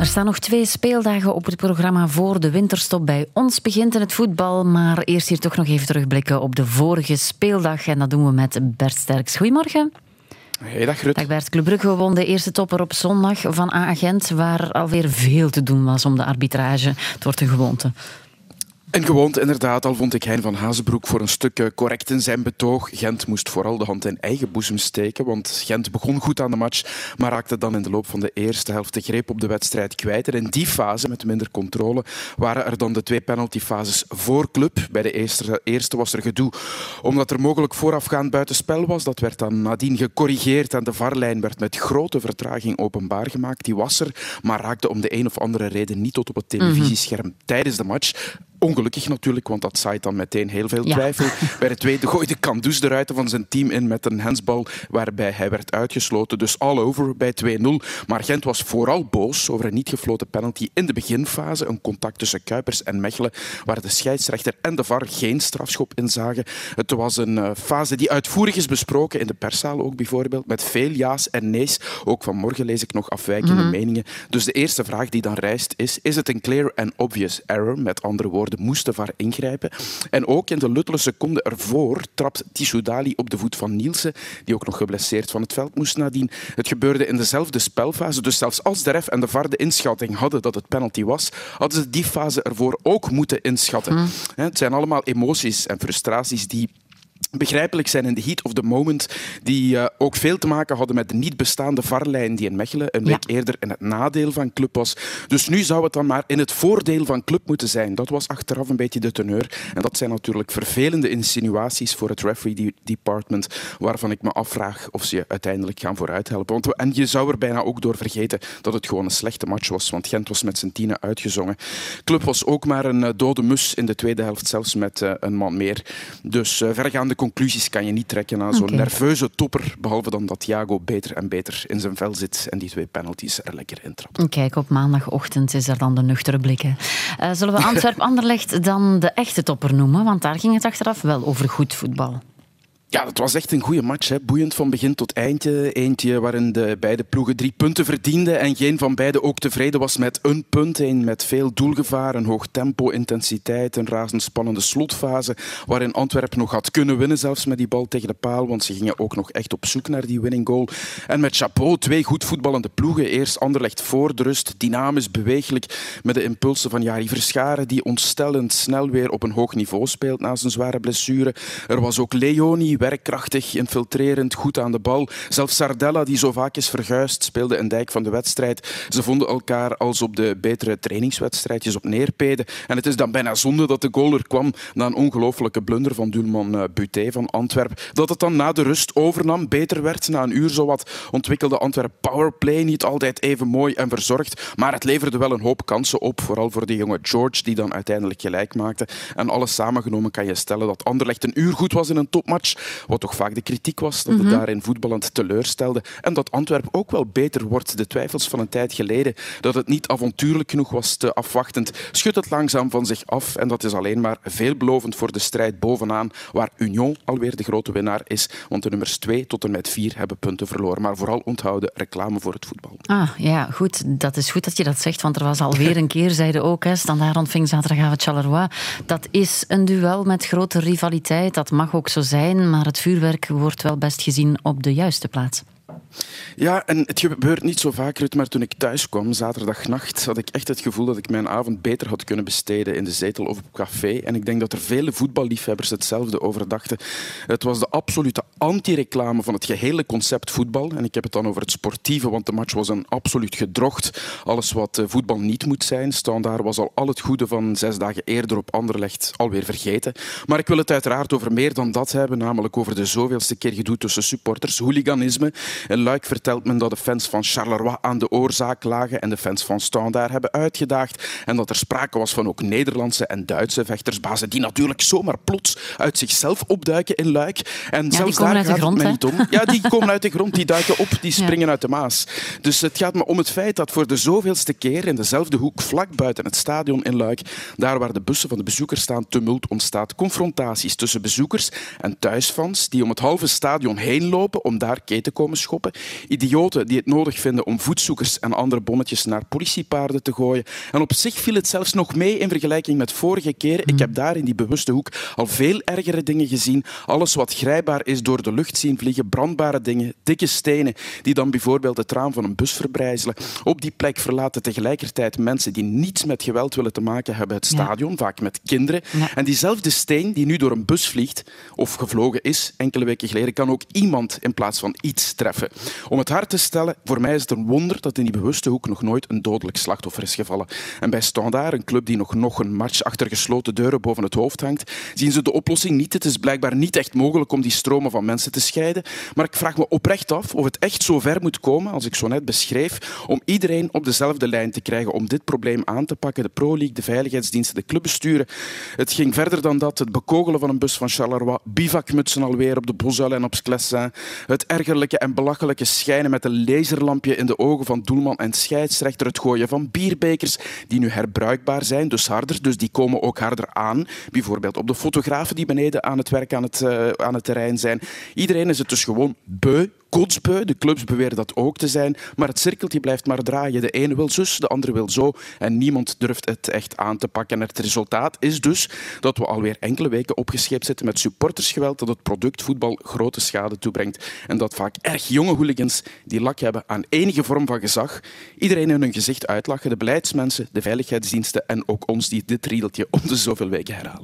Er staan nog twee speeldagen op het programma voor de winterstop. Bij ons begint in het voetbal, maar eerst hier toch nog even terugblikken op de vorige speeldag. En dat doen we met Bert Sterks. Goedemorgen. Hey, dag Rut. Dag Bert. Club Brugge won de eerste topper op zondag van A-agent, waar alweer veel te doen was om de arbitrage. Het wordt een gewoonte. En gewoond, inderdaad, al vond ik Hein van Hazenbroek voor een stuk eh, correct in zijn betoog. Gent moest vooral de hand in eigen boezem steken, want Gent begon goed aan de match, maar raakte dan in de loop van de eerste helft de greep op de wedstrijd kwijt. En in die fase, met minder controle, waren er dan de twee penaltyfases voor club. Bij de eerste, eerste was er gedoe omdat er mogelijk voorafgaand buitenspel was. Dat werd dan nadien gecorrigeerd en de varlijn werd met grote vertraging openbaar gemaakt. Die was er, maar raakte om de een of andere reden niet tot op het televisiescherm tijdens de match. Ongelukkig natuurlijk, want dat zaait dan meteen heel veel twijfel. Bij de tweede gooide Kandus de ruiten van zijn team in met een hensbal waarbij hij werd uitgesloten. Dus all over bij 2-0. Maar Gent was vooral boos over een niet gefloten penalty in de beginfase. Een contact tussen Kuipers en Mechelen, waar de scheidsrechter en de VAR geen strafschop in zagen. Het was een uh, fase die uitvoerig is besproken, in de perszaal ook bijvoorbeeld, met veel ja's en nee's. Ook vanmorgen lees ik nog afwijkende mm -hmm. meningen. Dus de eerste vraag die dan rijst is, is het een clear and obvious error? Met andere woorden, moest de VAR ingrijpen. En ook in de luttele seconde ervoor trapt Tissoudali op de voet van Nielsen, die ook nog geblesseerd van het veld moest nadien. Het gebeurde in dezelfde spelfase, dus zelfs als de ref en de VAR de inschatting hadden dat het penalty was, hadden ze die fase ervoor ook moeten inschatten. Mm. Het zijn allemaal emoties en frustraties die begrijpelijk zijn in de heat of the moment, die uh, ook veel te maken hadden met de niet bestaande varlijn die in Mechelen een week ja. eerder in het nadeel van club was. Dus nu zou het dan maar in het voordeel van club moeten zijn. Dat was achteraf een beetje de teneur. En dat zijn natuurlijk vervelende insinuaties voor het referee department, waarvan ik me afvraag of ze uiteindelijk gaan vooruit helpen. Want, en je zou er bijna ook door vergeten dat het gewoon een slechte match was, want Gent was met zijn tienen uitgezongen. Club was ook maar een uh, dode mus in de tweede helft, zelfs met uh, een man meer. Dus vergaande conclusies kan je niet trekken aan zo'n okay. nerveuze topper, behalve dan dat Thiago beter en beter in zijn vel zit en die twee penalties er lekker in trapt. Kijk, op maandagochtend is er dan de nuchtere blik. Uh, zullen we Antwerp-Anderlecht dan de echte topper noemen? Want daar ging het achteraf wel over goed voetbal. Ja, dat was echt een goede match. Hè. Boeiend van begin tot eindje. Eentje waarin de beide ploegen drie punten verdienden en geen van beiden ook tevreden was met een punt. Een met veel doelgevaar, een hoog tempo, intensiteit, een razendspannende slotfase waarin Antwerpen nog had kunnen winnen, zelfs met die bal tegen de paal, want ze gingen ook nog echt op zoek naar die winning goal. En met chapeau, twee goed voetballende ploegen. Eerst Anderlecht voor de rust, dynamisch, beweeglijk, met de impulsen van Jari Verscharen, die ontstellend snel weer op een hoog niveau speelt na zijn zware blessure. Er was ook Leoni, werkkrachtig, infiltrerend, goed aan de bal. Zelfs Sardella, die zo vaak is verguisd, speelde een dijk van de wedstrijd. Ze vonden elkaar als op de betere trainingswedstrijdjes op neerpeden. En het is dan bijna zonde dat de goal kwam na een ongelofelijke blunder van doelman Buté van Antwerpen. Dat het dan na de rust overnam, beter werd. Na een uur zowat ontwikkelde Antwerpen powerplay. Niet altijd even mooi en verzorgd, maar het leverde wel een hoop kansen op. Vooral voor de jonge George, die dan uiteindelijk gelijk maakte. En alles samengenomen kan je stellen dat Anderlecht een uur goed was in een topmatch. Wat toch vaak de kritiek was, dat het mm -hmm. daarin voetballend teleurstelde. En dat Antwerpen ook wel beter wordt. De twijfels van een tijd geleden, dat het niet avontuurlijk genoeg was, te afwachtend, schudt het langzaam van zich af. En dat is alleen maar veelbelovend voor de strijd bovenaan, waar Union alweer de grote winnaar is. Want de nummers 2 tot en met 4 hebben punten verloren. Maar vooral onthouden reclame voor het voetbal. Ah, ja, goed. Dat is goed dat je dat zegt, want er was alweer een keer, zeiden ook, hè, Standaard ontving zaterdagavond Charleroi. Dat is een duel met grote rivaliteit. Dat mag ook zo zijn, maar het vuurwerk wordt wel best gezien op de juiste plaats. Ja, en het gebeurt niet zo vaak, Rut, maar toen ik thuis kwam, zaterdagnacht, had ik echt het gevoel dat ik mijn avond beter had kunnen besteden in de zetel of op café. En ik denk dat er vele voetballiefhebbers hetzelfde over dachten. Het was de absolute anti-reclame van het gehele concept voetbal. En ik heb het dan over het sportieve, want de match was een absoluut gedrocht. Alles wat voetbal niet moet zijn. Standaard was al al het goede van zes dagen eerder op Anderlecht alweer vergeten. Maar ik wil het uiteraard over meer dan dat hebben, namelijk over de zoveelste keer gedoe tussen supporters, hooliganisme. In Luik vertelt men dat de fans van Charleroi aan de oorzaak lagen en de fans van Standaard hebben uitgedaagd. En dat er sprake was van ook Nederlandse en Duitse vechtersbazen die natuurlijk zomaar plots uit zichzelf opduiken in Luik. En ja, zelfs die komen daar uit de gaat grond, het hè? me niet om. Ja, die komen uit de grond, die duiken op, die springen uit de Maas. Dus het gaat me om het feit dat voor de zoveelste keer in dezelfde hoek, vlak buiten het stadion in Luik, daar waar de bussen van de bezoekers staan, tumult ontstaat. Confrontaties tussen bezoekers en thuisfans die om het halve stadion heen lopen om daar keten komen schoppen. Idioten die het nodig vinden om voetzoekers en andere bommetjes naar politiepaarden te gooien. En op zich viel het zelfs nog mee in vergelijking met vorige keren. Ik heb daar in die bewuste hoek al veel ergere dingen gezien. Alles wat grijpbaar is door de lucht zien vliegen, brandbare dingen, dikke stenen die dan bijvoorbeeld het raam van een bus verbrijzelen. Op die plek verlaten tegelijkertijd mensen die niets met geweld willen te maken hebben het stadion, vaak met kinderen. En diezelfde steen die nu door een bus vliegt of gevlogen is enkele weken geleden, kan ook iemand in plaats van iets treffen. Om het hard te stellen, voor mij is het een wonder dat in die bewuste hoek nog nooit een dodelijk slachtoffer is gevallen. En bij Standaard, een club die nog, nog een match achter gesloten deuren boven het hoofd hangt, zien ze de oplossing niet. Het is blijkbaar niet echt mogelijk om die stromen van mensen te scheiden. Maar ik vraag me oprecht af of het echt zo ver moet komen, als ik zo net beschreef, om iedereen op dezelfde lijn te krijgen om dit probleem aan te pakken. De Pro League, de veiligheidsdiensten, de clubbesturen. Het ging verder dan dat. Het bekogelen van een bus van Charleroi, bivakmutsen alweer op de Bozuil en op Sclessin, het ergerlijke en belachelijke schijnen met een laserlampje in de ogen van doelman en scheidsrechter, het gooien van bierbekers die nu herbruikbaar zijn, dus harder, dus die komen ook harder aan. Bijvoorbeeld op de fotografen die beneden aan het werk aan het, uh, aan het terrein zijn. Iedereen is het dus gewoon beu kotsbeu. De clubs beweren dat ook te zijn. Maar het cirkeltje blijft maar draaien. De ene wil zus, de andere wil zo. En niemand durft het echt aan te pakken. En het resultaat is dus dat we alweer enkele weken opgescheept zitten met supportersgeweld dat het product voetbal grote schade toebrengt. En dat vaak erg jonge hooligans die lak hebben aan enige vorm van gezag, iedereen in hun gezicht uitlachen. De beleidsmensen, de veiligheidsdiensten en ook ons die dit riedeltje om de zoveel weken herhalen.